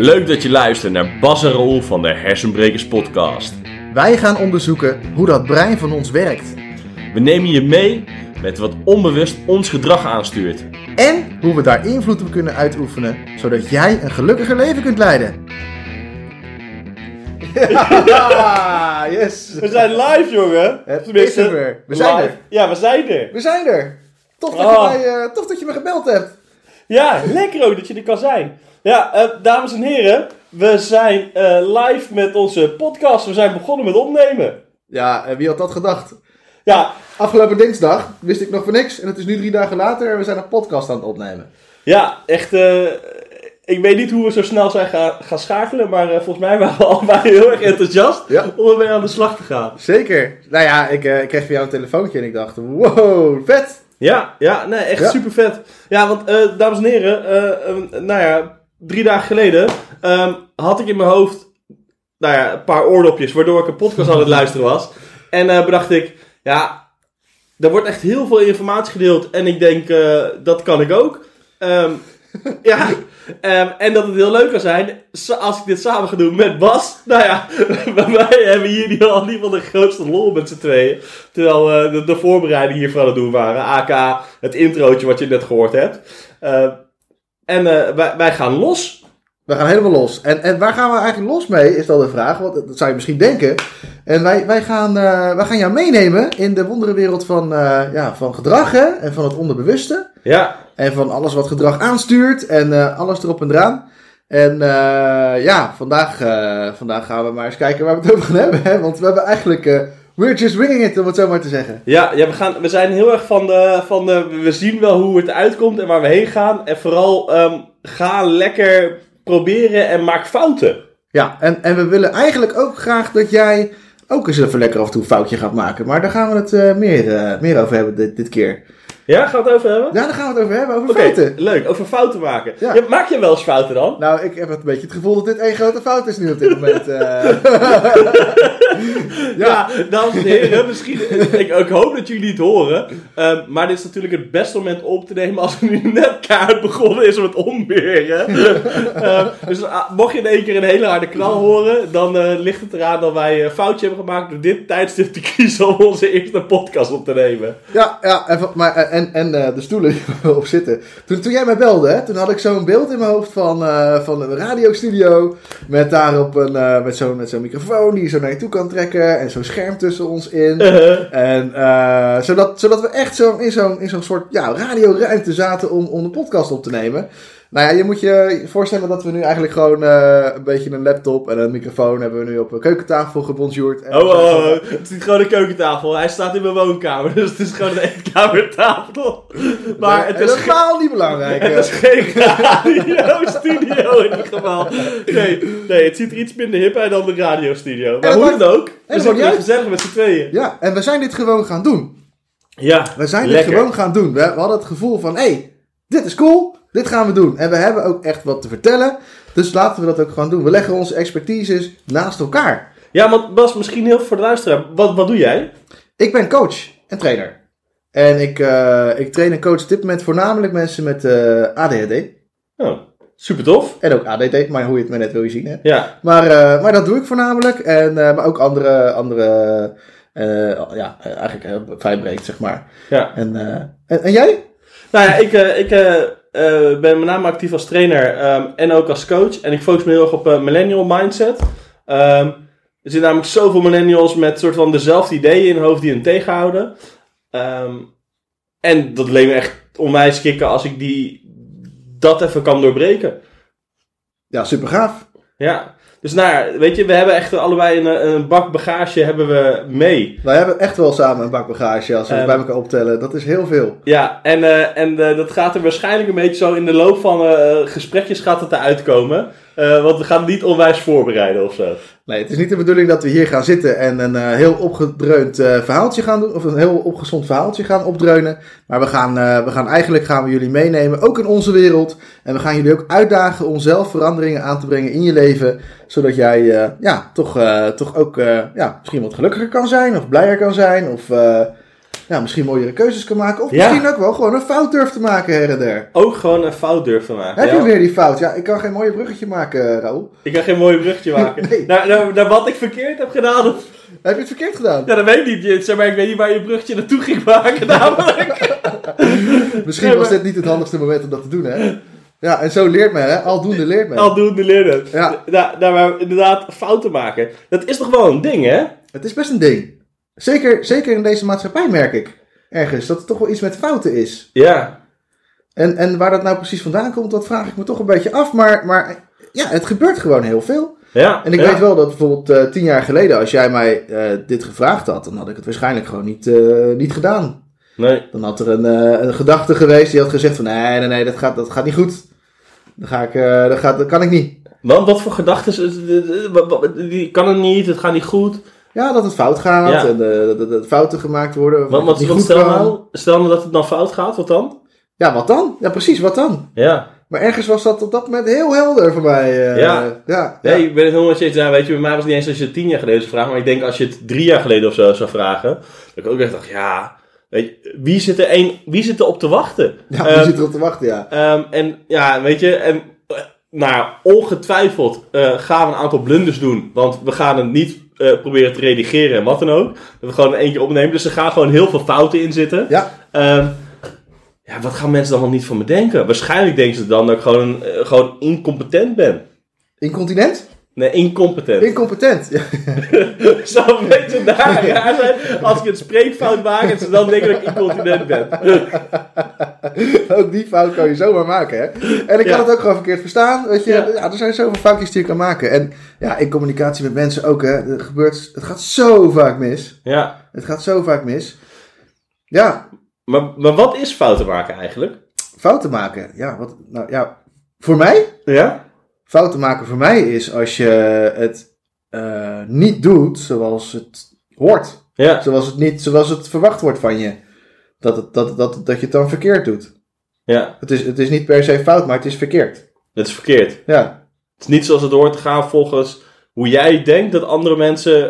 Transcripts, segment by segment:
Leuk dat je luistert naar Bas en Roel van de Hersenbrekers podcast. Wij gaan onderzoeken hoe dat brein van ons werkt. We nemen je mee met wat onbewust ons gedrag aanstuurt. En hoe we daar invloed op kunnen uitoefenen, zodat jij een gelukkiger leven kunt leiden. Ja, yes. We zijn live, jongen. Het is er weer. We zijn live. er. Ja, we zijn er. We zijn er. Tof dat, Oh. je, mij, eh, tof dat je me gebeld hebt. Ja, lekker ook dat je er kan zijn. Ja, eh, dames en heren, we zijn eh, live met onze podcast. We zijn begonnen met opnemen. Ja, en wie had dat gedacht? Ja, Afgelopen dinsdag wist ik nog van niks. En het is nu drie dagen later en we zijn een podcast aan het opnemen. ja echt. eh, ik weet niet hoe we zo snel zijn gaan, gaan schakelen, maar eh, volgens mij waren we allebei heel erg enthousiast Ja. om ermee aan de slag te gaan. Zeker. Nou ja, ik, eh, ik kreeg van jou een telefoontje en ik dacht, wow, vet. Ja, ja, nee, echt Ja. super vet. Ja, want eh, dames en heren, eh, eh, nou ja, drie dagen geleden ehm, had ik in mijn hoofd, nou ja, een paar oordopjes, waardoor ik een podcast aan het luisteren was. En eh, bedacht ik, ja, er wordt echt heel veel informatie gedeeld en ik denk, eh, dat kan ik ook. Ehm, ja, ehm, en dat het heel leuk kan zijn als ik dit samen ga doen met Bas. Nou ja, wij hebben hier in ieder geval de grootste lol met z'n tweeën. Terwijl we de, de voorbereiding hiervoor aan het doen waren. AK, het introotje wat je net gehoord hebt. Eh, en eh, wij, wij gaan los. We gaan helemaal los. En, en waar gaan we eigenlijk los mee, is dan de vraag. Want dat zou je misschien denken. En wij, wij, gaan, eh, wij gaan jou meenemen in de wonderenwereld van, eh, ja, van gedrag hè? en van het onderbewuste. Ja, En van alles wat gedrag aanstuurt en alles erop en eraan. En ja, vandaag, vandaag gaan we maar eens kijken waar we het over gaan hebben. Hè? Want we hebben eigenlijk, we're just winging it, om het zo maar te zeggen. ja, ja we, gaan, we zijn heel erg van de, van de... We zien wel hoe het uitkomt en waar we heen gaan. En vooral, ehm, ga lekker proberen en maak fouten. Ja, en, en we willen eigenlijk ook graag dat jij ook eens even lekker af en toe een foutje gaat maken. Maar daar gaan we het eh, meer, eh, meer over hebben dit, dit keer. Ja, gaan we het over hebben? Ja, daar gaan we het over hebben, over fouten. leuk. Over fouten maken. Ja. Ja, maak je wel eens fouten dan? Nou, ik heb een beetje het gevoel dat dit één grote fout is nu op dit moment. eh. Ja, dames en heren, misschien, ik, ik hoop dat jullie het horen. Ehm, maar dit is natuurlijk het beste moment om op te nemen als er nu net kaart begonnen is met onweer. Hè? Ehm, dus ah, mocht je in één keer een hele harde knal horen, dan eh, ligt het eraan dat wij een foutje hebben gemaakt door dit tijdstip te kiezen om onze eerste podcast op te nemen. Ja, ja en, maar, eh, en, en eh, de stoelen die we op zitten. Toen, toen jij mij belde, hè, toen had ik zo'n beeld in mijn hoofd van, eh, van een radiostudio. Met daarop een, eh, met zo'n met zo'n microfoon die je zo naar je toe kan trekken. En zo'n scherm tussen ons in. Uh, En zodat, zodat we echt zo in zo'n in zo'n soort ja, radioruimte zaten om, om een podcast op te nemen. Nou ja, je moet je voorstellen dat we nu eigenlijk gewoon eh, een beetje een laptop en een microfoon hebben we nu op een keukentafel gebonjourd. En oh, oh, oh, het is niet gewoon een keukentafel. Hij staat in mijn woonkamer, dus het is gewoon een eetkamertafel. Maar het is, helemaal niet belangrijk. Het eh. is geen radiostudio in ieder geval. Nee, nee, het ziet er iets minder hip uit dan de radiostudio. Maar hoe dan ook, we niet hier gezellig met z'n tweeën. Ja, en we zijn dit gewoon gaan doen. Ja, We zijn lekker. dit gewoon gaan doen. We, we hadden het gevoel van, hé, hey, dit is cool, dit gaan we doen. En we hebben ook echt wat te vertellen. Dus laten we dat ook gewoon doen. We leggen onze expertises naast elkaar. Ja, want Bas, misschien heel voor de luisteraar. Wat, wat doe jij? Ik ben coach en trainer. En ik, eh, ik train en coach op dit moment voornamelijk mensen met eh, ADHD. Oh, super tof. En ook ADD, maar hoe je het maar net wil je zien. Hè? Ja, Maar, eh, maar dat doe ik voornamelijk. En, maar ook andere, andere ja, eigenlijk vrij breed, zeg maar. ja. En, en, en jij? Nou ja, ik, ik ben met name actief als trainer ehm, en ook als coach. En ik focus me heel erg op eh, millennial mindset. Ehm, er zitten namelijk zoveel millennials met soort van dezelfde ideeën in hun hoofd die hen tegenhouden. Ehm, en dat leek me echt onwijs kicken als ik die, dat even kan doorbreken. Ja, super gaaf. Ja, dus nou ja, weet je, we hebben echt allebei een, een bak bagage hebben we mee. Wij hebben echt wel samen een bak bagage als we het Ehm. bij elkaar optellen. Dat is heel veel. Ja, en, eh, en eh, dat gaat er waarschijnlijk een beetje zo in de loop van eh, gesprekjes gaat het eruit komen. Eh, want we gaan niet onwijs voorbereiden of zo. Nee, het is niet de bedoeling dat we hier gaan zitten en een eh, heel opgedreund eh, verhaaltje gaan doen. Of een heel opgezond verhaaltje gaan opdreunen. Maar we gaan, we gaan eigenlijk gaan we jullie meenemen, ook in onze wereld. En we gaan jullie ook uitdagen om zelf veranderingen aan te brengen in je leven. Zodat jij ja, toch, toch ook ja, misschien wat gelukkiger kan zijn. Of blijer kan zijn. Of ja, misschien mooiere keuzes kan maken. Of misschien ook wel gewoon een fout durft te maken her en der. Ook gewoon een fout durven maken. Heb je weer die fout? Ja, ik kan geen mooie bruggetje maken, eh, Raoul. Ik kan geen mooi bruggetje maken. Nee. naar, naar, naar wat ik verkeerd heb gedaan. Heb je het verkeerd gedaan? Ja, dat weet ik niet. Zeg maar, ik weet niet waar je bruggetje naartoe ging maken namelijk. Misschien Nee, was dit niet het handigste moment om dat te doen, hè? Ja, en zo leert men, hè? Aldoende leert men. Aldoende leren. Ja. Ja, nou, maar inderdaad, fouten maken. Dat is toch wel een ding, hè? Het is best een ding. Zeker, zeker in deze maatschappij merk ik ergens dat het toch wel iets met fouten is. Ja. En, en waar dat nou precies vandaan komt, dat vraag ik me toch een beetje af. Maar, maar ja, het gebeurt gewoon heel veel. Ja. En ik ja. weet wel dat bijvoorbeeld eh, tien jaar geleden, als jij mij eh, dit gevraagd had, dan had ik het waarschijnlijk gewoon niet, eh, niet gedaan. Nee. Dan had er een, een gedachte geweest die had gezegd van nee, nee, nee, dat gaat, dat gaat niet goed. Dan ga ik, dat, gaat, dat kan ik niet. Want wat voor gedachten... Die kan het niet, het gaat niet goed. Ja, dat het fout gaat Ja. en eh, dat, fouten gemaakt worden. Wat, wat, niet stel nou? Stel nou dat het dan fout gaat, wat dan? Ja, wat dan? Ja, precies, wat dan? Ja. Maar ergens was dat op dat moment heel helder voor mij. eh, Ja. ja, Nee, ja. ik ben het helemaal met je eens. Weet je, bij mij was het niet eens als je het tien jaar geleden zou vragen. Maar ik denk als je het drie jaar geleden of zo zou vragen. Dat ik ook echt dacht, ja... Weet je, wie zit er, een, wie zit er op te wachten? Ja, die Ehm, zit erop te wachten, ja. Ehm, en ja, weet je, en, eh, nou, ongetwijfeld gaan we een aantal blunders doen. Want we gaan het niet eh, proberen te redigeren en wat dan ook. Dat we gewoon keer opnemen. Dus er gaan gewoon heel veel fouten in zitten. Ja, Ehm, ja, wat gaan mensen dan wel niet van me denken? Waarschijnlijk denken ze dan dat ik gewoon, eh, gewoon incompetent ben. incontinent? Nee, incompetent. Incompetent. Ja. Zou een beetje daar raar zijn als ik een spreekfout maak en ze dan denken dat ik incontinent ben. ook die fout kan je zomaar maken, hè. En ik Ja. kan het ook gewoon verkeerd verstaan, weet je. Ja. Ja. er zijn zoveel foutjes die je kan maken. En ja, in communicatie met mensen ook, hè. Er gebeurt, het gaat zo vaak mis. Ja, Het gaat zo vaak mis. Ja, maar, maar wat is fouten maken eigenlijk? fouten maken. Ja, wat, nou ja, voor mij... Ja? Fouten maken voor mij is als je het eh, niet doet zoals het hoort. Ja, Zoals het, niet, zoals het verwacht wordt van je. Dat, het, dat, dat, dat je het dan verkeerd doet. ja. Het is, het is niet per se fout, maar het is verkeerd. Dat is verkeerd. Ja, Het is niet zoals het hoort te gaan volgens hoe jij denkt dat andere mensen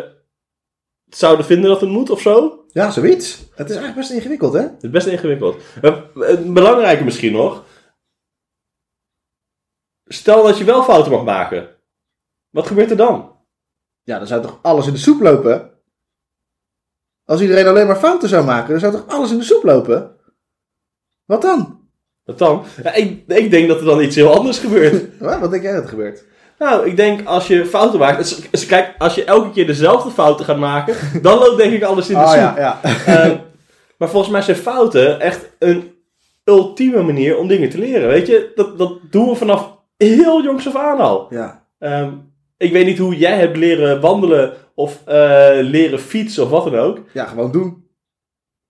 het zouden vinden dat het moet of zo. ja zoiets. Het is eigenlijk best ingewikkeld, hè? Het is best ingewikkeld. Maar Het belangrijke misschien nog. Stel dat je wel fouten mag maken. Wat gebeurt er dan? Ja, dan zou toch alles in de soep lopen? Als iedereen alleen maar fouten zou maken, dan zou toch alles in de soep lopen? Wat dan? Wat dan? Ja, ik, ik denk dat er dan iets heel anders gebeurt. Wat, denk jij dat er gebeurt? Nou, ik denk als je fouten maakt. dus- dus kijk, als je elke keer dezelfde fouten gaat maken. dan loopt denk ik alles in de Oh soep. ja, ja. Ehm, maar volgens mij zijn fouten echt een ultieme manier om dingen te leren. Weet je, dat, dat doen we vanaf heel jongs af aan al. ja. Ehm, ik weet niet hoe jij hebt leren wandelen of eh, leren fietsen of wat dan ook. Ja, gewoon doen.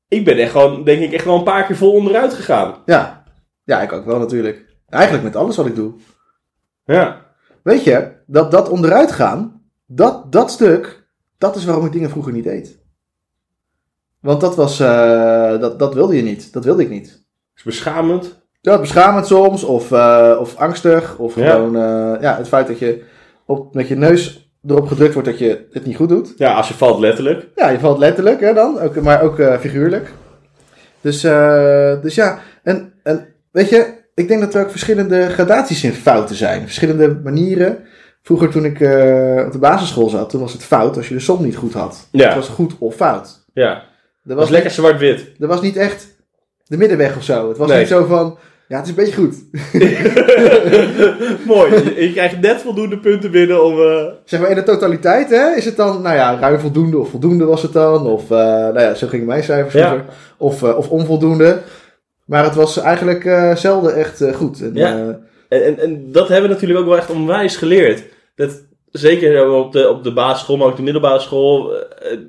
Ik ben echt gewoon, denk ik, echt wel een paar keer vol onderuit gegaan. Ja. Ja, ik ook wel natuurlijk. Eigenlijk met alles wat ik doe. Ja. Weet je, dat, dat onderuit gaan, dat, dat stuk, dat is waarom ik dingen vroeger niet deed. Want dat was, eh, dat, dat wilde je niet. Dat wilde ik niet. is beschamend. Ja, beschamend soms, of, eh, of angstig, of Ja. gewoon eh, ja, het feit dat je op, met je neus erop gedrukt wordt dat je het niet goed doet. Ja, als je valt letterlijk. Ja, je valt letterlijk hè, dan, ook, maar ook eh, figuurlijk. Dus, dus ja, en, en weet je, ik denk dat er ook verschillende gradaties in fouten zijn. Verschillende manieren. Vroeger toen ik op de basisschool zat, toen was het fout als je de som niet goed had. Ja. Het was goed of fout. Ja. Dat was, was lekker zwart-wit. er was niet echt de middenweg of zo. Het was Nee. niet zo van, ja, het is een beetje goed. Mooi. Je, krijgt net voldoende punten binnen om... eh, Zeg maar in de totaliteit, hè, is het dan, nou ja, ruim voldoende of voldoende was het dan. Of, eh, nou ja, zo gingen mijn cijfers Ja. Of, eh, of onvoldoende. Maar het was eigenlijk zelden echt goed. En, Ja. En, en, en dat hebben we natuurlijk ook wel echt onwijs geleerd. Dat, zeker op de, op de basisschool, maar ook de middelbare school.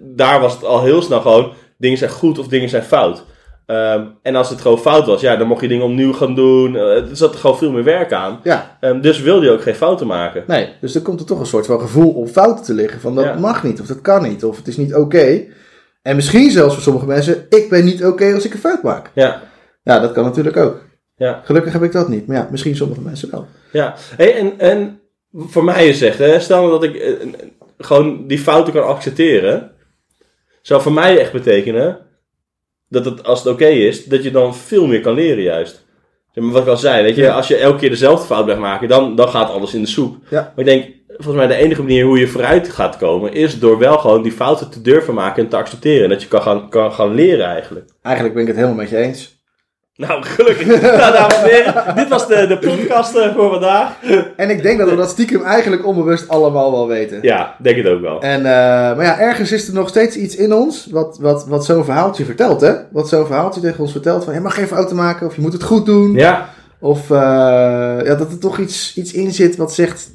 daar was het al heel snel gewoon... Dingen zijn goed of dingen zijn fout. Ehm, en als het gewoon fout was, ja, dan mocht je dingen opnieuw gaan doen. Eh, er zat er gewoon veel meer werk aan. ja, Ehm, dus wilde je ook geen fouten maken. nee. Dus er komt er toch een soort van gevoel op fouten te liggen. Van dat Ja. mag niet, of dat kan niet, of het is niet oké. En misschien zelfs voor sommige mensen, ik ben niet oké als ik een fout maak. Ja, Ja, dat kan natuurlijk ook. ja. Gelukkig heb ik dat niet. Maar ja, misschien sommige mensen wel. Ja, hey, en, en voor mij is echt, hè, stel nou dat ik eh, gewoon die fouten kan accepteren, zou voor mij echt betekenen dat het, als het oké is, dat je dan veel meer kan leren juist. Zeg maar wat ik al zei, weet je, Ja. als je elke keer dezelfde fout blijft maken, dan, dan gaat alles in de soep. Ja. Maar ik denk, volgens mij de enige manier hoe je vooruit gaat komen, is door wel gewoon die fouten te durven maken en te accepteren. En dat je kan gaan, kan gaan leren eigenlijk. Eigenlijk ben ik het helemaal met je eens. Nou, gelukkig. nou, dames en heren, dit was de, de podcast eh, voor vandaag. En ik denk dat we dat stiekem eigenlijk onbewust allemaal wel weten. Ja, denk het ook wel. En, eh, maar ja, ergens is er nog steeds iets in ons wat, wat, wat zo'n verhaaltje vertelt, hè? Wat zo'n verhaaltje tegen ons vertelt van je mag geen fouten maken of je moet het goed doen. Ja, Of eh, ja, dat er toch iets, iets in zit wat zegt,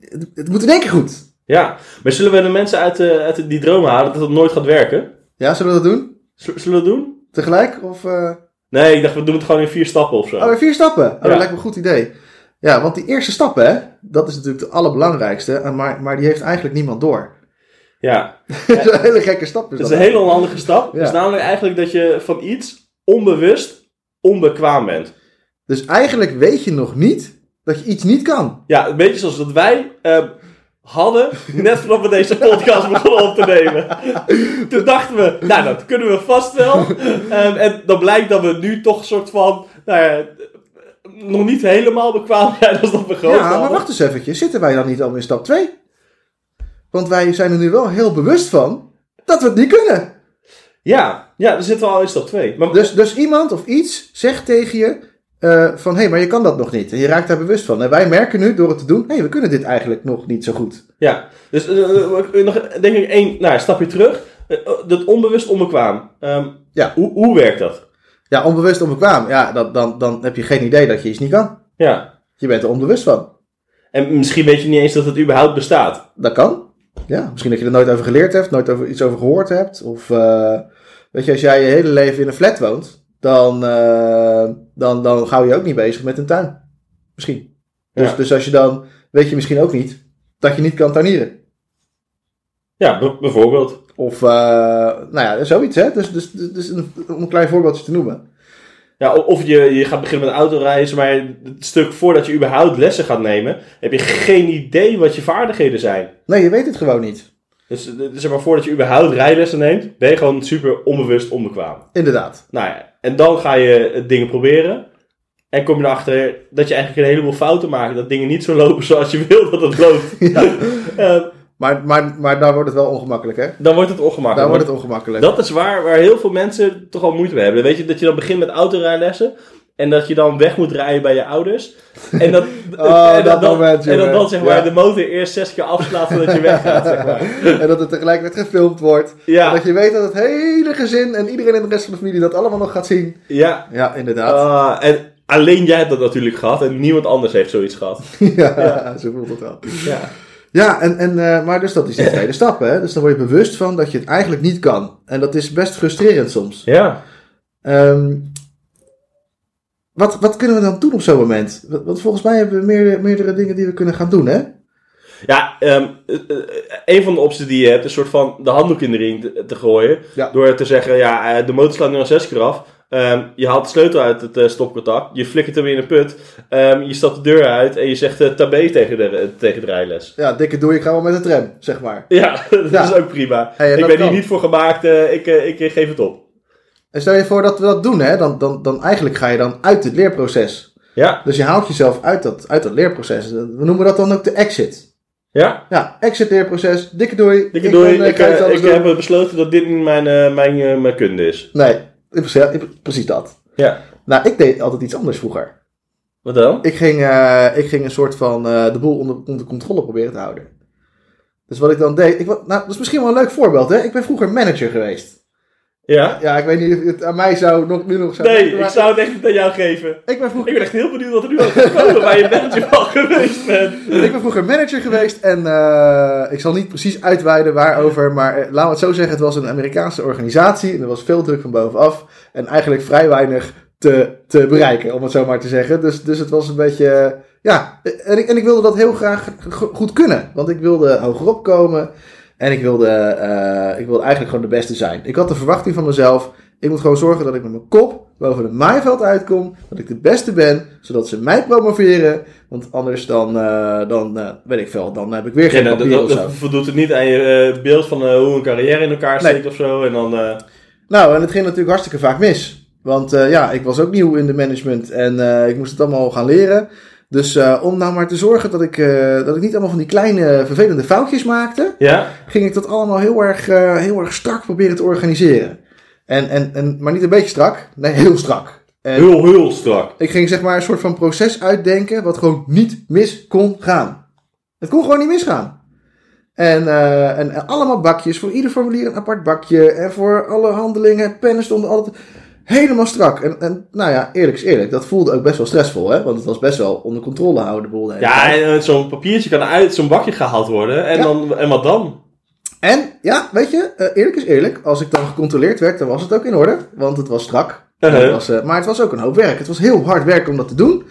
het, het moet in één keer goed. ja. Maar zullen we de mensen uit, de, uit die dromen halen dat het nooit gaat werken? Ja, zullen we dat doen? Z- Zullen we dat doen? Tegelijk? Of, Nee, ik dacht we doen het gewoon in vier stappen of zo. Oh, weer vier stappen. Oh, Ja. dat lijkt me een goed idee. Ja, want die eerste stappen, hè, dat is natuurlijk de allerbelangrijkste. Maar, maar die heeft eigenlijk niemand door. Ja, dat is een hele gekke stap. dat is een hele onhandige stap. Ja. Is namelijk eigenlijk dat je van iets onbewust onbekwaam bent. Dus eigenlijk weet je nog niet dat je iets niet kan. Ja, een beetje zoals dat wij eh, hadden, net voordat we deze podcast begonnen op te nemen. Toen dachten we, nou dat kunnen we vast wel. Ehm, en dan blijkt dat we nu toch een soort van, nou ja, nog niet helemaal bekwaam zijn als dat we gehoopt Ja, maar hadden. wacht eens eventjes. Zitten wij dan niet al in stap 2? Want wij zijn er nu wel heel bewust van dat we het niet kunnen. Ja, ja, dan zitten we al in stap 2. Maar Dus, dus iemand of iets zegt tegen je eh, van... hé, hey, maar je kan dat nog niet. En je raakt daar bewust van. En wij merken nu door het te doen... hé, hey, we kunnen dit eigenlijk nog niet zo goed. Ja, dus eh, eh, nog denk ik één nou, stapje terug. Dat onbewust onbekwaam. Ehm, Ja. hoe, hoe werkt dat? Ja, onbewust onbekwaam. Ja, dat, dan, dan heb je geen idee dat je iets niet kan. Ja. Je bent er onbewust van. En misschien weet je niet eens dat het überhaupt bestaat. Dat kan. Ja, misschien dat je er nooit over geleerd hebt, nooit over, iets over gehoord hebt. Of weet je, als jij je hele leven in een flat woont, dan, eh, dan, dan hou je ook niet bezig met een tuin. Misschien. Dus, Ja. dus als je dan, weet je misschien ook niet dat je niet kan tuinieren. Ja, bijvoorbeeld. Of, eh, nou ja, zoiets hè. Dus, dus, dus, een, om een klein voorbeeldje te noemen. Ja, of je, je gaat beginnen met autoreizen, maar het stuk voordat je überhaupt lessen gaat nemen, heb je geen idee wat je vaardigheden zijn. Nee, je weet het gewoon niet. Dus, eh, zeg maar, voordat je überhaupt rijlessen neemt, ben je gewoon super onbewust onbekwaam. Inderdaad. Nou ja, en dan ga je eh, dingen proberen. En kom je erachter dat je eigenlijk een heleboel fouten maakt. Dat dingen niet zo lopen zoals je wil dat het loopt. Ja. Maar, maar, maar daar wordt het wel ongemakkelijk hè. dan wordt het ongemakkelijk. Daar wordt het ongemakkelijk. Dat is waar, waar heel veel mensen toch al moeite mee hebben. Weet je, dat je dan begint met autorijlessen. En dat je dan weg moet rijden bij je ouders. En dat, Oh, en dat dan, moment, en dat dan zeg maar Ja. de motor eerst zes keer afslaat voordat je weggaat. Zeg maar. en dat het tegelijkertijd gefilmd wordt. Ja, Dat je weet dat het hele gezin en iedereen in de rest van de familie dat allemaal nog gaat zien. ja. Ja, inderdaad. Ah, en alleen jij hebt dat natuurlijk gehad. En niemand anders heeft zoiets gehad. ja, zo voelt het wel. Ja. Ja, en, en, eh, maar dus dat is de tweede stap. Hè? Dus dan word je bewust van dat je het eigenlijk niet kan. En dat is best frustrerend soms. Ja. Ehm, wat, wat kunnen we dan doen op zo'n moment? Want volgens mij hebben we meerdere, meerdere dingen die we kunnen gaan doen, hè? Ja, ehm, eh, een van de opties die je hebt is een soort van de handdoek in de ring te, te gooien. Ja. Door te zeggen, ja, eh, de motor slaat nu al zes keer af. Ehm, je haalt de sleutel uit het eh, stopcontact. Je flikkert hem in een put. Ehm, je stapt de deur uit en je zegt eh, tabé tegen de, tegen de rijles. Ja, dikke doe ik ga wel met de tram, zeg maar. Ja, dat Ja. is ook prima. Hey, ik ben hier niet voor gemaakt. ik, ik geef het op. En stel je voor dat we dat doen, hè? Dan, dan, dan eigenlijk ga je dan uit het leerproces. Ja, Dus je haalt jezelf uit dat, uit dat leerproces. We noemen dat dan ook de exit. ja. Ja, exit leerproces. Dikke doei. Dikke doei. ben, eh, Ik, eh, ik heb besloten dat dit niet mijn, eh, mijn, mijn kunde is. Nee, precies, dat. Ja. Nou, ik deed altijd iets anders vroeger. Wat dan? Ik ging, ik ging een soort van de boel onder, onder controle proberen te houden. Dus wat ik dan deed... Ik, nou, dat is misschien wel een leuk voorbeeld, hè? Ik ben vroeger manager geweest. Ja? Ja, ik weet niet of het aan mij zou nog, nu nog zou Nee, ik zou het echt niet aan jou geven. ik ben vroeger Ik ben echt heel benieuwd wat er nu al gaat komen waar je manager van geweest bent. Ik ben vroeger manager geweest en eh, ik zal niet precies uitweiden waarover, maar eh, laten we het zo zeggen, het was een Amerikaanse organisatie en er was veel druk van bovenaf en eigenlijk vrij weinig te, te bereiken, om het zo maar te zeggen. Dus, dus het was een beetje, eh, ja, en ik, en ik wilde dat heel graag go- goed kunnen, want ik wilde hogerop komen en ik wilde, eh, ik wilde eigenlijk gewoon de beste zijn. Ik had de verwachting van mezelf, ik moet gewoon zorgen dat ik met mijn kop boven het maaiveld uitkom, dat ik de beste ben, zodat ze mij promoveren, want anders dan, eh, dan eh, weet ik veel, dan heb ik weer Ja, geen dat, papier dat, voldoet het niet aan je beeld van hoe een carrière in elkaar Nee. steekt of zo. En dan, eh, Nou, en het ging natuurlijk hartstikke vaak mis. Want eh, ja, ik was ook nieuw in de management en eh, ik moest het allemaal gaan leren. Dus eh, om nou maar te zorgen dat ik, eh, dat ik niet allemaal van die kleine vervelende foutjes maakte, Ja? ging ik dat allemaal heel erg, eh, heel erg strak proberen te organiseren. En, en, en, maar niet een beetje strak, nee, heel strak. En Heel, heel strak. ik ging zeg maar een soort van proces uitdenken wat gewoon niet mis kon gaan. Het kon gewoon niet misgaan. En, en, en allemaal bakjes, voor ieder formulier een apart bakje. En voor alle handelingen, pennen stonden altijd helemaal strak. En, en nou ja, eerlijk is eerlijk, dat voelde ook best wel stressvol, hè? Want het was best wel onder controle houden, de boel. de hele Ja, tijd. en eh, zo'n papiertje kan uit zo'n bakje gehaald worden. En, Ja. dan, en wat dan? En ja, weet je, eh, eerlijk is eerlijk, als ik dan gecontroleerd werd, dan was het ook in orde. Want het was strak. Uh-huh. Het was, eh, maar het was ook een hoop werk. Het was heel hard werk om dat te doen.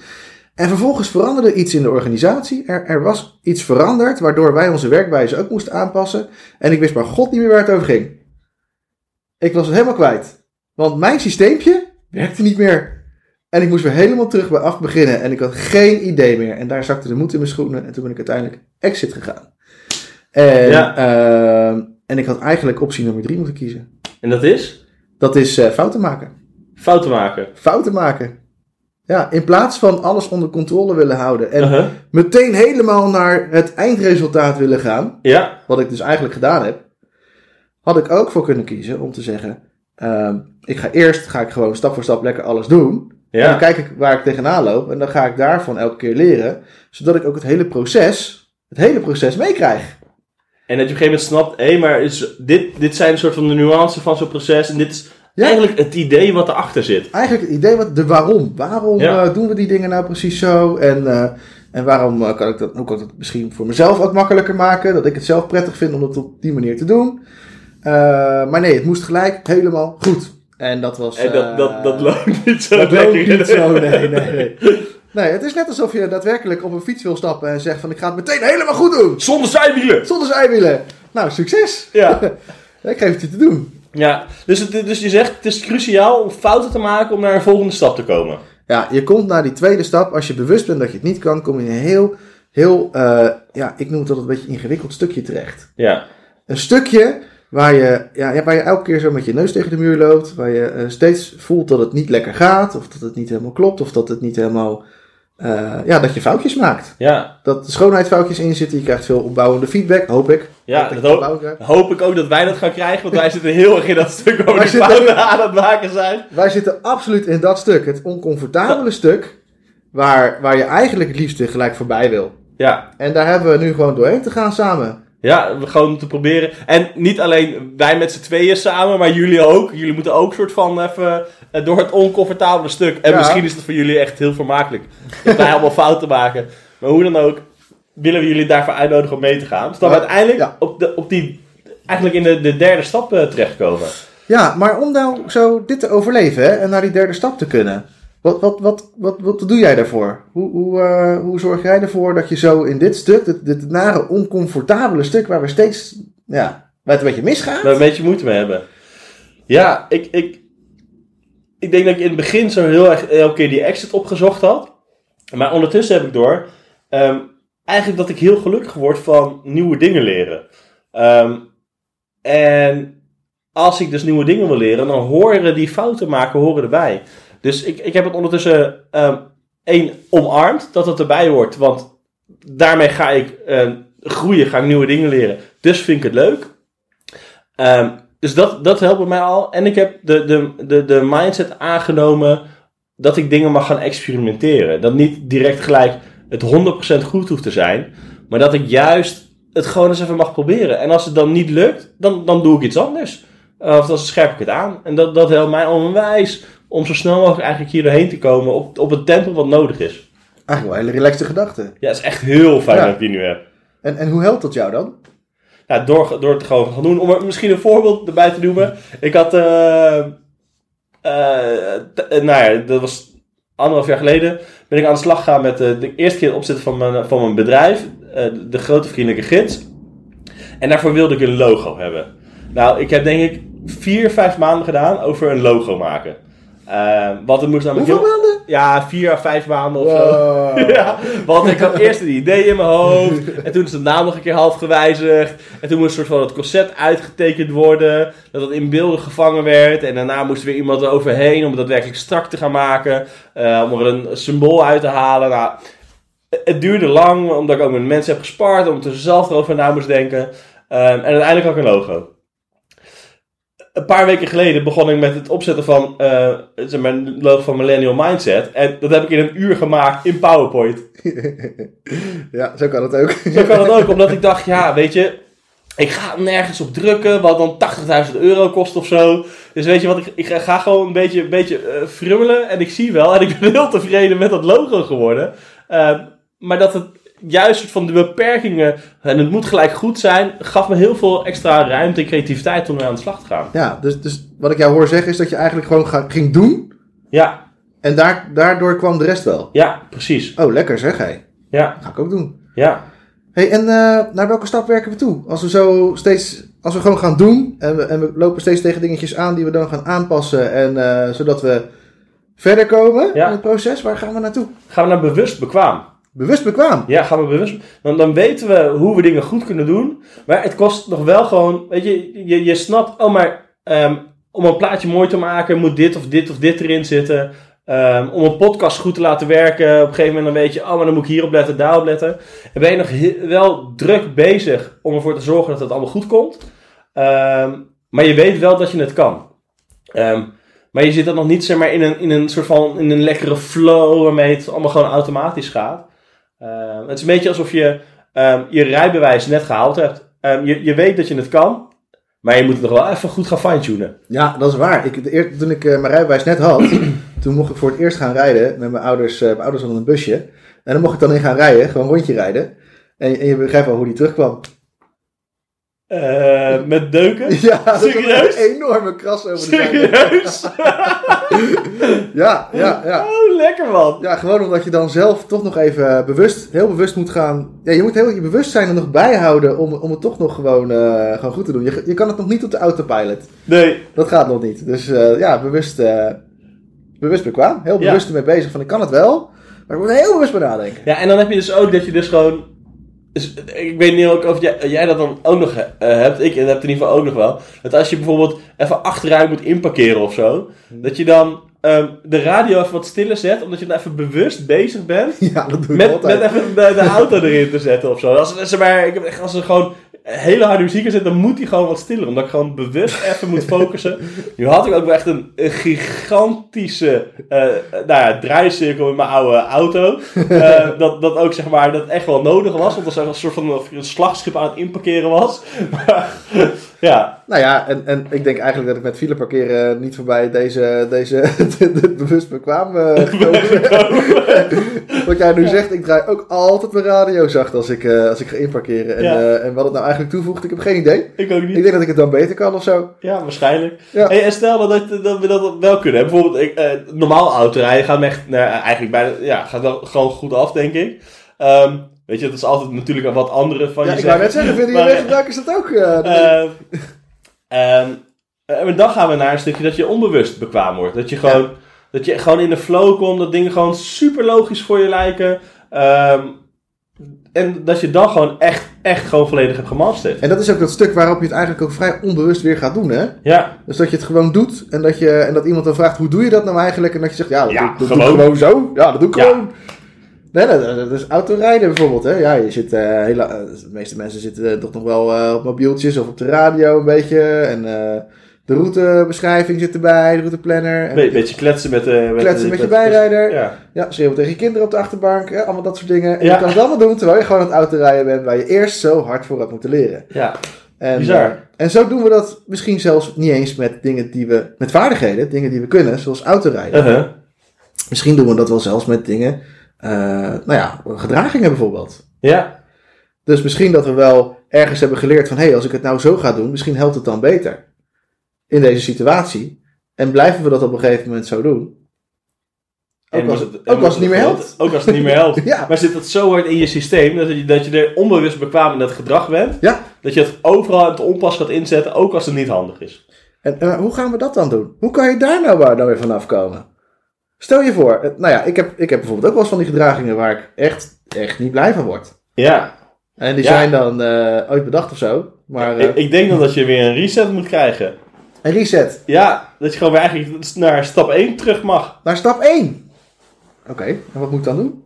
En vervolgens veranderde iets in de organisatie. Er, er was iets veranderd, waardoor wij onze werkwijze ook moesten aanpassen. En ik wist maar god niet meer waar het over ging. Ik was het helemaal kwijt. Want mijn systeempje werkte niet meer. En ik moest weer helemaal terug bij af beginnen. En ik had geen idee meer. En daar zakte de moed in mijn schoenen. En toen ben ik uiteindelijk exit gegaan. En, Ja. ehm, en ik had eigenlijk optie nummer drie moeten kiezen. En dat is? Dat is eh, fouten maken. Fouten maken. Fouten maken. Ja, in plaats van alles onder controle willen houden. En Uh-huh. meteen helemaal naar het eindresultaat willen gaan. Ja, Wat ik dus eigenlijk gedaan heb. Had ik ook voor kunnen kiezen om te zeggen. Ehm, ik ga eerst ga ik gewoon stap voor stap lekker alles doen. En dan kijk ik waar ik tegenaan loop. En dan ga ik daarvan elke keer leren. Zodat ik ook het hele proces, het hele proces meekrijg. En dat je op een gegeven moment snapt, hé, maar is dit, dit zijn een soort van de nuances van zo'n proces. En dit is Ja. eigenlijk het idee wat erachter zit. Eigenlijk het idee, wat, de waarom. Waarom Ja. eh, doen we die dingen nou precies zo? En, eh, en waarom eh, kan ik dat, hoe kan ik dat misschien voor mezelf ook makkelijker maken? Dat ik het zelf prettig vind om dat op die manier te doen. Eh, maar nee, het moest gelijk helemaal goed. En dat was... En dat, dat, dat eh, loopt niet zo dat loopt lekker. niet zo, nee, nee, nee. Nee, het is net alsof je daadwerkelijk op een fiets wil stappen en zegt van ik ga het meteen helemaal goed doen. Zonder zijwielen! Zonder zijwielen. Nou, succes. Ja. ik geef het je te doen. ja. Dus, het, dus je zegt, het is cruciaal om fouten te maken om naar een volgende stap te komen. Ja, je komt naar die tweede stap. Als je bewust bent dat je het niet kan, kom je in een heel, heel, eh, ja, ik noem het altijd een beetje ingewikkeld stukje terecht. Ja. Een stukje waar je, ja, waar je elke keer zo met je neus tegen de muur loopt. Waar je eh, steeds voelt dat het niet lekker gaat. Of dat het niet helemaal klopt. Of dat het niet helemaal, eh, ja, dat je foutjes maakt. Ja. Dat er schoonheidsfoutjes in zitten. Je krijgt veel opbouwende feedback, hoop ik. Ja, Dat hoop, hoop ik ook dat wij dat gaan krijgen, want wij zitten heel erg in dat stuk Wij die zitten- fouten aan het maken zijn. Wij zitten absoluut in dat stuk. Het oncomfortabele stuk. Waar, waar je eigenlijk het liefst gelijk voorbij wil. Ja, En daar hebben we nu gewoon doorheen te gaan samen. Ja, we gewoon te proberen. En niet alleen wij met z'n tweeën samen, maar jullie ook. Jullie moeten ook soort van even eh, door het oncomfortabele stuk. En Ja. misschien is het voor jullie echt heel vermakelijk. Dat wij allemaal fouten maken. Maar hoe dan ook, willen we jullie daarvoor uitnodigen om mee te gaan. Zodat we uiteindelijk Ja. op, de, op die, eigenlijk in de, de derde stap eh, terechtkomen. Ja, maar om nou zo dit te overleven hè, en naar die derde stap te kunnen. Wat, wat, wat, wat, wat doe jij daarvoor? Hoe, hoe, eh, hoe zorg jij ervoor dat je zo in dit stuk, dit, nare, oncomfortabele stuk waar we steeds, ja, waar het een beetje misgaat? Daar een beetje moeite mee hebben. Ja, ik, ik, ik denk dat ik in het begin zo heel erg elke keer die exit opgezocht had. Maar ondertussen heb ik door, ehm, eigenlijk dat ik heel gelukkig word van nieuwe dingen leren. Ehm, en als ik dus nieuwe dingen wil leren, dan horen die fouten maken horen erbij. Dus ik, ik heb het ondertussen ehm één omarmd dat het erbij hoort. Want daarmee ga ik eh, groeien, ga ik nieuwe dingen leren. Dus vind ik het leuk. Ehm, dus dat, dat helpt mij al. En ik heb de, de, de, de mindset aangenomen dat ik dingen mag gaan experimenteren. Dat niet direct gelijk het 100% goed hoeft te zijn. Maar dat ik juist het gewoon eens even mag proberen. En als het dan niet lukt, dan, dan doe ik iets anders. Of dan scherp ik het aan. En dat, dat helpt mij onwijs om zo snel mogelijk eigenlijk hier doorheen te komen op, op het tempo wat nodig is. Eigenlijk wel een hele relaxte gedachte. Ja, het is echt heel fijn Ja. dat ik die nu heb. En, en hoe helpt dat jou dan? Ja, door, door het gewoon te gaan doen. Om er misschien een voorbeeld erbij te noemen. Ik had, eh, eh, eh, nou ja, dat was anderhalf jaar geleden. Ben ik aan de slag gegaan met de eerste keer het opzetten van mijn, van mijn bedrijf. de grote vriendelijke gids. En daarvoor wilde ik een logo hebben. Nou, ik heb denk ik vier, vijf maanden gedaan over een logo maken. Eh, want het moest namelijk Hoeveel heel... maanden? Ja, vier à vijf maanden of zo. Wow. Ja, want ik had eerst een idee in mijn hoofd. En toen is de naam nog een keer half gewijzigd. En toen moest een soort van het concept uitgetekend worden. Dat het in beelden gevangen werd. En daarna moest er weer iemand er overheen om het daadwerkelijk strak te gaan maken. eh, om er een symbool uit te halen. Nou, het duurde lang, omdat ik ook met mensen heb gespart. Omdat ik er zelf erover na moest denken. Ehm, en uiteindelijk had ik een logo. Een paar weken geleden begon ik met het opzetten van eh, zeg maar, logo van Millennial Mindset. En dat heb ik in een uur gemaakt in PowerPoint. ja, zo kan het ook. Zo kan het ook, omdat ik dacht, ja, weet je, ik ga nergens op drukken, wat dan 80.000 euro kost of zo. Dus weet je wat, ik, ik ga gewoon een beetje, een beetje eh, frummelen en ik zie wel, en ik ben heel tevreden met dat logo geworden. Eh, maar dat het juist van de beperkingen, en het moet gelijk goed zijn, gaf me heel veel extra ruimte en creativiteit om mee aan de slag te gaan. Ja, dus, dus wat ik jou hoor zeggen is dat je eigenlijk gewoon ga, ging doen. Ja, En daar, daardoor kwam de rest wel. ja, precies. Oh, lekker zeg hé. Ja, Ga ik ook doen. ja. hey, en eh, naar welke stap werken we toe? Als we zo steeds, als we gewoon gaan doen en we, en we lopen steeds tegen dingetjes aan die we dan gaan aanpassen en eh, zodat we verder komen Ja. in het proces, waar gaan we naartoe? Gaan we naar bewust bekwaam. Bewust bekwaam. Ja, gaan we bewust. Dan, dan weten we hoe we dingen goed kunnen doen. Maar het kost nog wel gewoon. Weet je, je, je snapt. Oh, maar ehm, om een plaatje mooi te maken, moet dit of dit of dit erin zitten. Ehm, om een podcast goed te laten werken. Op een gegeven moment dan weet je, oh, maar dan moet ik hierop letten, daarop letten. En ben je nog wel druk bezig om ervoor te zorgen dat het allemaal goed komt. Ehm, maar je weet wel dat je het kan. Maar je zit dan nog niet zeg maar, in, een, in een soort van in een lekkere flow waarmee het allemaal gewoon automatisch gaat. Ehm, het is een beetje alsof je ehm, je rijbewijs net gehaald hebt. Ehm, je, je weet dat je het kan, maar je moet het nog wel even goed gaan fine-tunen. Ja, dat is waar. Ik, toen ik eh, mijn rijbewijs net had, toen mocht ik voor het eerst gaan rijden met mijn ouders. eh, mijn ouders hadden een busje. En dan mocht ik dan in gaan rijden, gewoon een rondje rijden. En, en je begrijpt wel hoe die terugkwam. Eh, met deuken? Ja, dat Serieus? een enorme kras over de. Serieus? Ja, ja, ja. Oh, lekker man. Ja, gewoon omdat je dan zelf toch nog even bewust, heel bewust moet gaan. Ja, je moet heel je bewustzijn er nog bijhouden om, om het toch nog gewoon, eh, gewoon goed te doen. Je, je kan het nog niet op de autopilot. Nee. Dat gaat nog niet. Dus eh, ja, bewust, eh, bewust bekwaam. Heel Ja. bewust ermee bezig van ik kan het wel. Maar ik moet er heel bewust bij nadenken. Ja, en dan heb je dus ook dat je dus gewoon... Dus, ik weet niet of jij, jij dat dan ook nog eh, hebt. Ik heb het in ieder geval ook nog wel. Dat als je bijvoorbeeld even achteruit moet inparkeren of zo. Dat je dan ehm, de radio even wat stiller zet. Omdat je dan even bewust bezig bent. Ja, dat doe ik Met, altijd. met even de, de auto erin te zetten of zo. Als, er maar, ik heb echt, als er gewoon hele harde muziek zit, dan moet die gewoon wat stiller. Omdat ik gewoon bewust even moet focussen. Nu had ik ook wel echt een, een gigantische eh, nou ja, draaicirkel in mijn oude auto. Eh, dat, dat ook zeg maar, dat echt wel nodig was. Want dat was een soort van een slagschip aan het inparkeren was. Maar, ja, Nou ja, en, en ik denk eigenlijk dat ik met file parkeren niet voorbij deze, deze bewust bekwaam eh, ben. Wat jij nu zegt, ik draai ook altijd mijn radio zacht als ik, eh, als ik ga inparkeren. En, Ja. eh, en wat het nou eigenlijk toevoegt, ik heb geen idee. ik ook Ik niet. denk dat ik het dan beter kan of zo. Ja, waarschijnlijk. Ja. Hey, en stel dat, dat, dat we dat wel kunnen. Bijvoorbeeld, ik, eh, normaal autorijden gaat me echt, nou, eigenlijk bijna, ja, gaat wel gewoon goed af, denk ik. Ehm, weet je, dat is altijd natuurlijk wat andere van Ja, je ik wou net zeggen, vinden jullie weggebruikers dat ook? eh, dat- Ehm, ehm, eh, dan gaan we naar een stukje dat je onbewust bekwaam wordt. Dat je gewoon, dat je gewoon in de flow komt, dat dingen gewoon super logisch voor je lijken. Ehm, en dat je dan gewoon echt, echt gewoon volledig hebt gemasterd. En dat is ook dat stuk waarop je het eigenlijk ook vrij onbewust weer gaat doen, hè? Ja, Dus dat je het gewoon doet en dat, je, en dat iemand dan vraagt, hoe doe je dat nou eigenlijk? En dat je zegt, ja, dat, Ja, doe, dat doe gewoon. ik gewoon zo. Ja, dat doe ik Ja. gewoon. Nee, nee, dat is autorijden bijvoorbeeld, hè? Ja, je zit, eh, eh, de meeste mensen zitten eh, toch nog wel op mobieltjes of op de radio een beetje. En de routebeschrijving zit erbij, de routeplanner. En Be beetje kletsen met, de met, kletsen de- met je bijrijder. Ja. Ja, schreeuwen tegen je kinderen op de achterbank. Hè? Allemaal dat soort dingen. En Ja. je kan het allemaal doen terwijl je gewoon aan het autorijden bent, waar je eerst zo hard voor had moeten leren. ja. En, Bizar. en zo doen we dat misschien zelfs niet eens met dingen die we, met vaardigheden, dingen die we kunnen, zoals autorijden. Uh-huh. Misschien doen we dat wel zelfs met dingen, nou ja, gedragingen bijvoorbeeld. Ja. Dus misschien dat we wel ergens hebben geleerd van, hé, hey, als ik het nou zo ga doen, misschien helpt het dan beter in deze situatie. En blijven we dat op een gegeven moment zo doen. Ook En als, moet ook als het niet meer helpt. Ook als het niet meer helpt. Ja, Maar zit dat zo hard in je systeem dat je, dat je er onbewust bekwaam in dat gedrag bent? Ja. Dat je het overal het onpas gaat inzetten, ook als het niet handig is. en, en hoe gaan we dat dan doen? Hoe kan je daar nou, nou weer vanaf komen? Stel je voor, het- nou ja, ik heb, ik heb bijvoorbeeld ook wel eens van die gedragingen waar ik echt, echt niet blij van word. Ja, En die Ja. zijn dan eh ooit bedacht of zo. Maar eh, ik, ik denk dan dat je weer een reset moet krijgen. een reset Ja, dat je gewoon weer eigenlijk naar stap 1 terug mag. naar stap 1. Oké, en wat moet ik dan doen?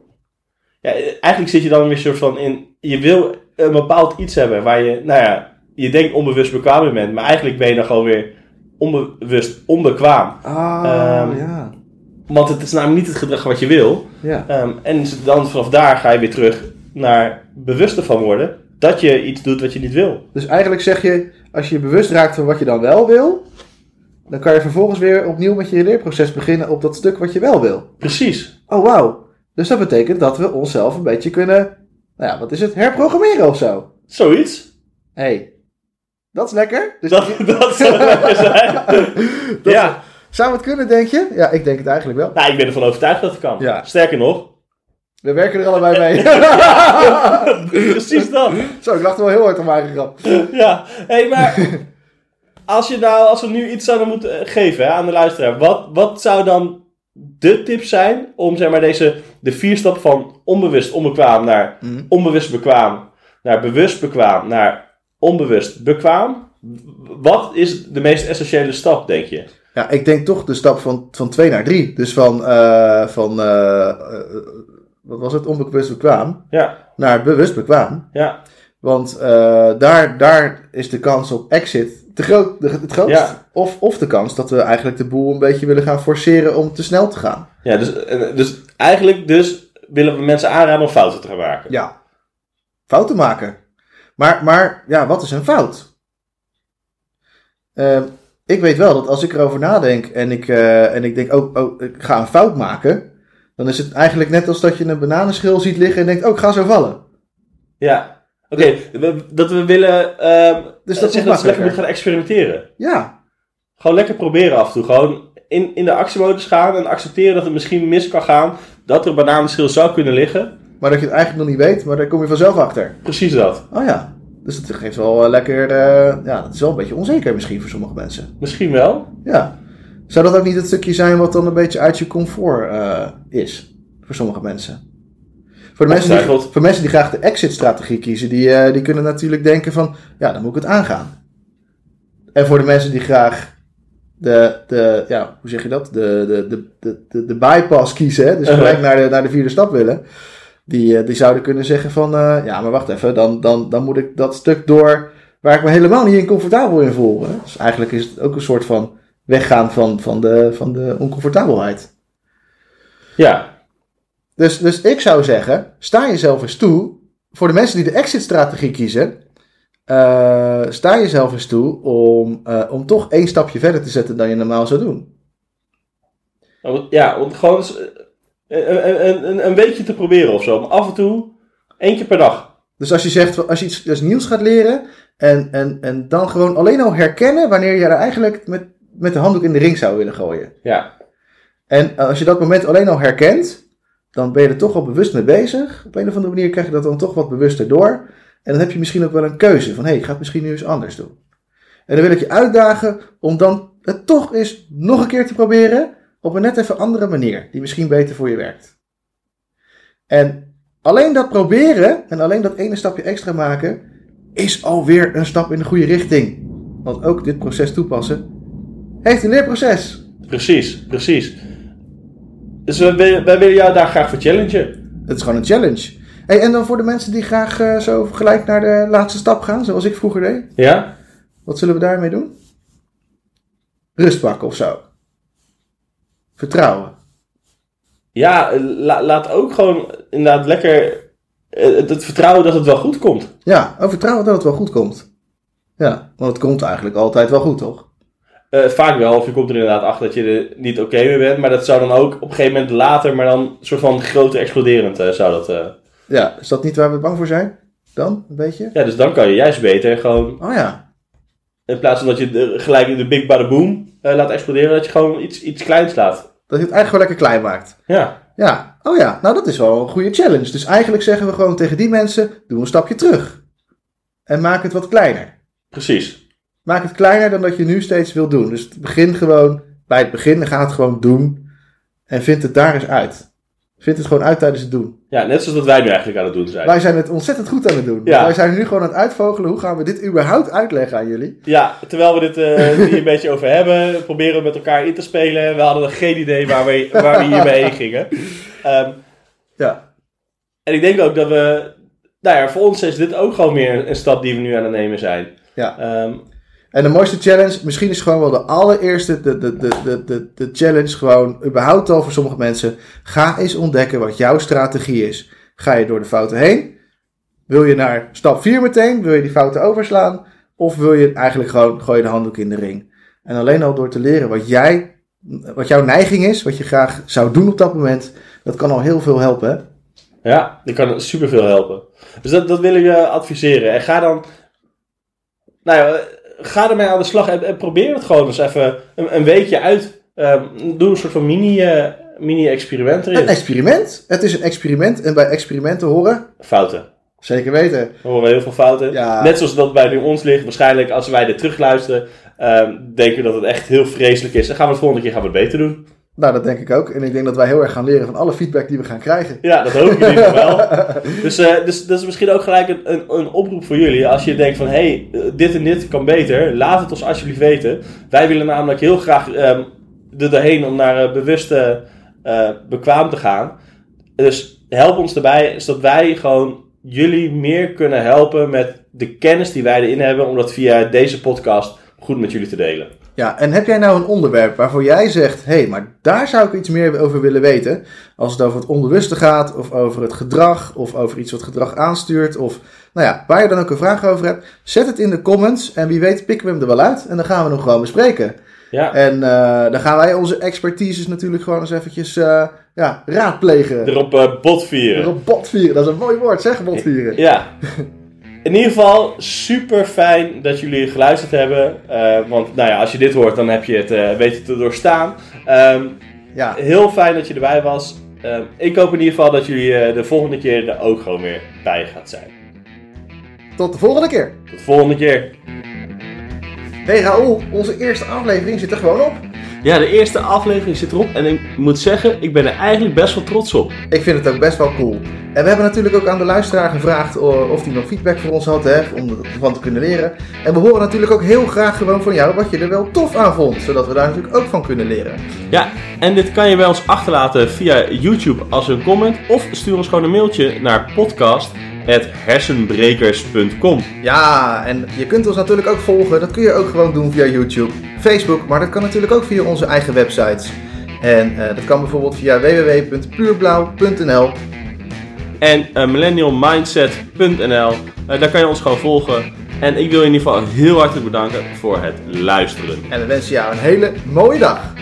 Ja, eigenlijk zit je dan weer soort van in. Je wil een bepaald iets hebben waar je, nou ja, je denkt onbewust bekwaam in bent, maar eigenlijk ben je dan gewoon weer onbewust onbekwaam. Ah, Ehm, ja. Want het is namelijk niet het gedrag wat je wil. ja. Ehm, en dan vanaf daar ga je weer terug naar bewust ervan worden dat je iets doet wat je niet wil. Dus eigenlijk zeg je, als je je bewust raakt van wat je dan wel wil, dan kan je vervolgens weer opnieuw met je leerproces beginnen op dat stuk wat je wel wil. Precies. Oh, wauw. Dus dat betekent dat we onszelf een beetje kunnen, nou ja, wat is het, herprogrammeren of zo. Zoiets. Hé, hey, dat is lekker. Dus Dat, dat zou lekker zijn. Dat- ja, Zou het kunnen, denk je? Ja, ik denk het eigenlijk wel. nou, ik ben ervan overtuigd dat het kan. Ja. Sterker nog, We werken er allebei mee. precies dat. Zo, ik lachte wel heel hard om mijn eigen grap. Ja, hey, maar als, je nou, als we nu iets zouden moeten eh, geven hè, aan de luisteraar, wat, wat zou dan de tip zijn om zeg maar, deze, de vier stappen van onbewust onbekwaam naar Mhm. onbewust bekwaam, naar bewust bekwaam, naar onbewust bekwaam? Wat is de meest essentiële stap, denk je? Ja, ik denk toch de stap van, van 2 naar 3. Dus van, eh, van eh, eh, wat was het, onbewust bekwaam, Ja, naar bewust bekwaam. ja, Want daar, daar is de kans op exit te groot, de- het grootst. Ja. Of, of de kans dat we eigenlijk de boel een beetje willen gaan forceren om te snel te gaan. ja dus, dus eigenlijk dus willen we mensen aanraden om fouten te gaan maken. Ja. Fouten maken. Maar, maar ja, wat is een fout? Eh, ik weet wel dat als ik erover nadenk en ik, eh, en ik denk, oh, oh, ik ga een fout maken. Dan is het eigenlijk net als dat je een bananenschil ziet liggen en denkt, oh, ik ga zo vallen. Ja. Oké, dat we willen ehm Dus dat zeggen dat ze lekker moeten gaan experimenteren. Ja, Gewoon lekker proberen af en toe. Gewoon in, in de actiemodus gaan en accepteren dat het misschien mis kan gaan. Dat er een bananenschil zou kunnen liggen. maar dat je het eigenlijk nog niet weet, maar daar kom je vanzelf achter. Precies dat. Oh ja, dus dat geeft wel eh, lekker, eh, ja, dat is wel een beetje onzeker misschien voor sommige mensen. Misschien wel. Ja. Zou dat ook niet het stukje zijn wat dan een beetje uit je comfort eh, is? Voor sommige mensen. Voor de mensen, die, voor mensen die graag de exit-strategie kiezen, die, die kunnen natuurlijk denken van, ja, dan moet ik het aangaan. En voor de mensen die graag de, de ja, hoe zeg je dat? De, de, de, de, de, bypass kiezen, hè? dus Uh-huh. gelijk naar de, naar de vierde stap willen. Die, eh, die zouden kunnen zeggen van, eh, ja, maar wacht even, dan, dan, dan moet ik dat stuk door waar ik me helemaal niet in comfortabel in voel. Hè? Dus eigenlijk is het ook een soort van weggaan van, van, de, van de oncomfortabelheid. Ja. Dus, dus ik zou zeggen, sta jezelf eens toe. Voor de mensen die de exit-strategie kiezen, eh, sta jezelf eens toe om, om toch één stapje verder te zetten dan je normaal zou doen. Ja, om gewoon een, een, een, een weekje te proberen of zo. Om af en toe, één keer per dag. Dus als je zegt, als je iets, iets nieuws gaat leren en, en, en dan gewoon alleen al herkennen wanneer je er eigenlijk met, met de handdoek in de ring zou willen gooien. Ja. En als je dat moment alleen al herkent, dan ben je er toch al bewust mee bezig. Op een of andere manier krijg je dat dan toch wat bewuster door. En dan heb je misschien ook wel een keuze van, hé, hey, ik ga het misschien nu eens anders doen. En dan wil ik je uitdagen om dan het toch eens nog een keer te proberen op een net even andere manier, die misschien beter voor je werkt. En alleen dat proberen en alleen dat ene stapje extra maken, is alweer een stap in de goede richting. Want ook dit proces toepassen heeft een leerproces. Precies, precies. Dus wij willen jou daar graag voor challengen. Het is gewoon een challenge. Hey, en dan voor de mensen die graag eh, zo gelijk naar de laatste stap gaan, zoals ik vroeger deed. Ja? Wat zullen we daarmee doen? Rust pakken of zo. Vertrouwen. Ja, la- laat ook gewoon inderdaad lekker eh, het, het vertrouwen dat het wel goed komt. Ja, oh, vertrouwen dat het wel goed komt. Ja, want het komt eigenlijk altijd wel goed, toch? Eh, vaak wel, of je komt er inderdaad achter dat je er niet oké mee bent. Maar dat zou dan ook op een gegeven moment later, maar dan een soort van groter exploderend eh, zou dat... Ja, is dat niet waar we bang voor zijn? Dan, een beetje? Ja, dus dan kan je juist beter gewoon, Oh ja. in plaats van dat je de, gelijk in de big bada boom eh, laat exploderen, dat je gewoon iets, iets kleins laat. Dat je het eigenlijk gewoon lekker klein maakt. Ja, Ja, oh ja, nou dat is wel een goede challenge. Dus eigenlijk zeggen we gewoon tegen die mensen, doe een stapje terug. En maak het wat kleiner. precies. Maak het kleiner dan dat je nu steeds wil doen. Dus begin gewoon bij het begin ga het gewoon doen. En vind het daar eens uit. Vind het gewoon uit tijdens het doen. Ja, net zoals dat wij nu eigenlijk aan het doen zijn. Wij zijn het ontzettend goed aan het doen. Ja. Wij zijn nu gewoon aan het uitvogelen. Hoe gaan we dit überhaupt uitleggen aan jullie? Ja, terwijl we dit eh, hier een beetje over hebben, proberen we met elkaar in te spelen. We hadden geen idee waar we, waar we hiermee heen gingen. Ehm, Ja. en ik denk ook dat we, nou ja, voor ons is dit ook gewoon weer een stap die we nu aan het nemen zijn. Ja. Ehm, En de mooiste challenge, misschien is gewoon wel de allereerste, de, de, de, de, de, de challenge gewoon, überhaupt al voor sommige mensen. Ga eens ontdekken wat jouw strategie is. Ga je door de fouten heen? Wil je naar stap 4 meteen? Wil je die fouten overslaan? Of wil je eigenlijk gewoon, gooi je de handdoek in de ring? En alleen al door te leren wat jij, wat jouw neiging is, wat je graag zou doen op dat moment, dat kan al heel veel helpen. Hè? ja, die kan superveel helpen. Dus dat, dat wil ik je adviseren. En ga dan, nou ja, ga ermee aan de slag en, en probeer het gewoon eens even een, een weekje uit. Ehm, doe een soort van mini, eh, mini-experiment Een erin. experiment. Het is een experiment en bij experimenten horen, Fouten. zeker weten, We horen heel veel fouten. Ja. Net zoals dat bij nu ons ligt. Waarschijnlijk als wij dit terugluisteren, ehm, denken we dat het echt heel vreselijk is. En gaan we het volgende keer gaan we het beter doen. Nou, dat denk ik ook. En ik denk dat wij heel erg gaan leren van alle feedback die we gaan krijgen. Ja, dat hoop ik in ieder geval wel. Dus, eh, dus dat is misschien ook gelijk een, een, een oproep voor jullie. Als je denkt van, hé, hey, eh, dit en dit kan beter. Laat het ons alsjeblieft weten. Wij willen namelijk heel graag ehm er doorheen om naar bewuste eh, bekwaam te gaan. Dus help ons erbij, zodat wij gewoon jullie meer kunnen helpen met de kennis die wij erin hebben. Om dat via deze podcast goed met jullie te delen. Ja, en heb jij nou een onderwerp waarvoor jij zegt: hé, hey, maar daar zou ik iets meer over willen weten? Als het over het onbewuste gaat, of over het gedrag, of over iets wat gedrag aanstuurt, of nou ja, waar je dan ook een vraag over hebt, zet het in de comments en wie weet pikken we hem er wel uit en dan gaan we hem gewoon bespreken. Ja, En eh, dan gaan wij onze expertises natuurlijk gewoon eens eventjes eh, ja, raadplegen. erop eh, botvieren. Erop botvieren, dat is een mooi woord, zeg botvieren. Ja. In ieder geval super fijn dat jullie geluisterd hebben. Eh, want nou ja, als je dit hoort, dan heb je het eh weten te doorstaan. Ehm, Ja, heel fijn dat je erbij was. Ehm, ik hoop in ieder geval dat jullie eh, de volgende keer er ook gewoon weer bij gaat zijn. tot de volgende keer. Tot de volgende keer. Hey Raoul, onze eerste aflevering zit er gewoon op. Ja, de eerste aflevering zit erop en ik moet zeggen, ik ben er eigenlijk best wel trots op. Ik vind het ook best wel cool. En we hebben natuurlijk ook aan de luisteraar gevraagd of hij nog feedback voor ons had, hè, om ervan te kunnen leren. En we horen natuurlijk ook heel graag gewoon van jou wat je er wel tof aan vond, zodat we daar natuurlijk ook van kunnen leren. Ja, en dit kan je bij ons achterlaten via YouTube als een comment of stuur ons gewoon een mailtje naar podcast.hersenbrekers.com. Ja, en je kunt ons natuurlijk ook volgen, dat kun je ook gewoon doen via YouTube, Facebook, maar dat kan natuurlijk ook via onze eigen websites. En eh, dat kan bijvoorbeeld via www.puurblauw.nl. En uh, millennialmindset.nl, Eh, daar kan je ons gewoon volgen. En ik wil je in ieder geval heel hartelijk bedanken voor het luisteren. En we wensen jou een hele mooie dag.